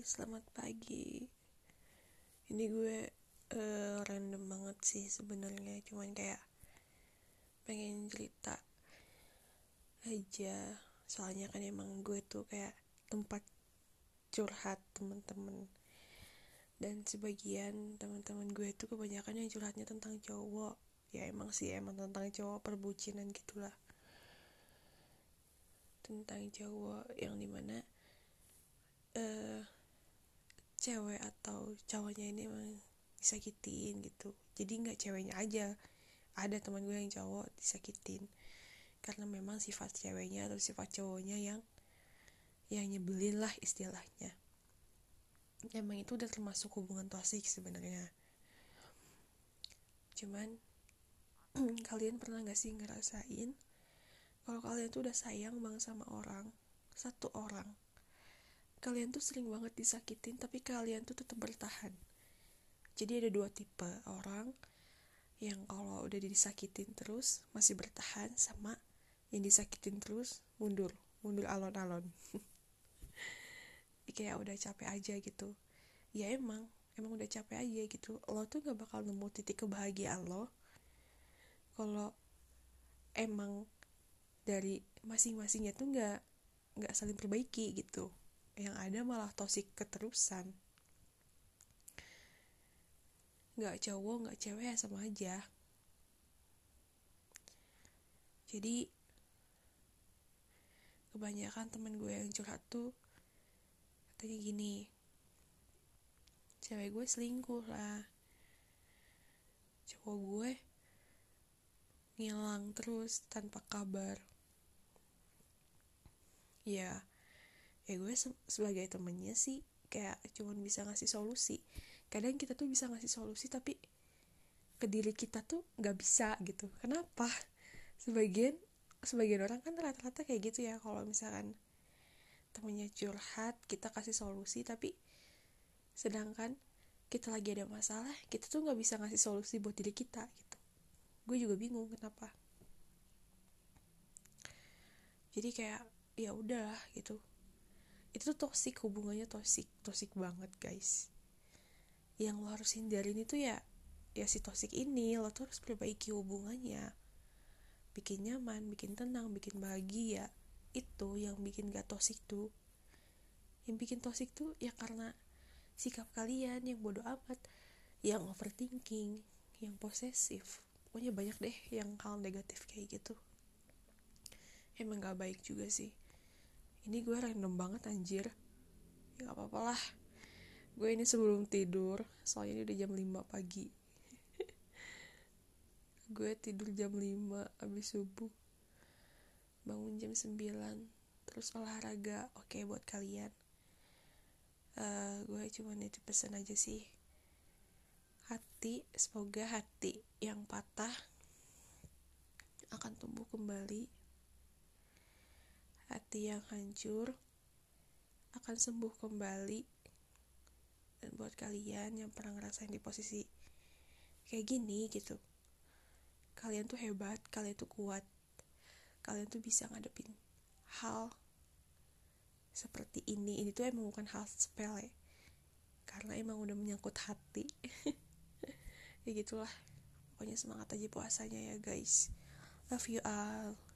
Selamat pagi. Ini gue uh, random banget sih sebenarnya, cuman kayak pengen cerita aja. Soalnya kan emang gue tuh kayak tempat curhat temen-temen. Dan sebagian teman-teman gue tuh kebanyakan yang curhatnya tentang cowok. Ya emang sih emang tentang cowok perbucinan gitulah. Tentang cowok yang di mana cewek atau cowoknya ini emang disakitin gitu. Jadi nggak ceweknya aja. Ada teman gue yang cowok disakitin. Karena memang sifat ceweknya atau sifat cowoknya yang yang nyebelin lah istilahnya. Emang itu udah termasuk hubungan toksik sebenarnya. Cuman kalian pernah gak sih ngerasain kalau kalian tuh udah sayang banget sama orang satu orang kalian tuh sering banget disakitin tapi kalian tuh tetap bertahan. Jadi ada dua tipe orang yang kalau udah disakitin terus masih bertahan sama yang disakitin terus mundur mundur alon-alon. Kayak udah capek aja gitu. Ya emang emang udah capek aja gitu. Lo tuh gak bakal nemu titik kebahagiaan lo. Kalau emang dari masing-masingnya tuh nggak nggak saling perbaiki gitu yang ada malah tosik keterusan. Nggak cowok nggak cewek ya sama aja. Jadi kebanyakan temen gue yang curhat tuh katanya gini cewek gue selingkuh lah. Cowok gue ngilang terus tanpa kabar. Ya ya gue se sebagai temennya sih kayak cuman bisa ngasih solusi. Kadang kita tuh bisa ngasih solusi tapi ke diri kita tuh nggak bisa gitu. Kenapa? Sebagian sebagian orang kan rata-rata kayak gitu ya. Kalau misalkan temennya curhat kita kasih solusi tapi sedangkan kita lagi ada masalah kita tuh nggak bisa ngasih solusi buat diri kita gitu. Gue juga bingung kenapa. Jadi kayak ya udahlah gitu itu tuh toxic hubungannya toxic toxic banget guys. Yang lo harus hindarin itu ya ya si toxic ini. Lo tuh harus perbaiki hubungannya. Bikin nyaman bikin tenang bikin bahagia. Itu yang bikin gak toxic tuh. Yang bikin toxic tuh ya karena sikap kalian yang bodoh amat yang overthinking yang posesif. Pokoknya banyak deh yang hal negatif kayak gitu. Emang gak baik juga sih ini gue random banget anjir. Ya gak apa-apa lah. Gue ini sebelum tidur soalnya ini udah jam 5 pagi. Gue tidur jam 5 abis subuh. Bangun jam 9 terus olahraga. Oke okay, buat kalian. Uh, gue cuma nitip pesan aja sih. Hati semoga hati yang patah akan tumbuh kembali hati yang hancur akan sembuh kembali. Dan buat kalian yang pernah ngerasain di posisi kayak gini gitu kalian tuh hebat kalian tuh kuat kalian tuh bisa ngadepin hal seperti ini. Ini tuh emang bukan hal sepele karena emang udah menyangkut hati. Ya gitulah pokoknya semangat aja puasanya ya guys. Love you all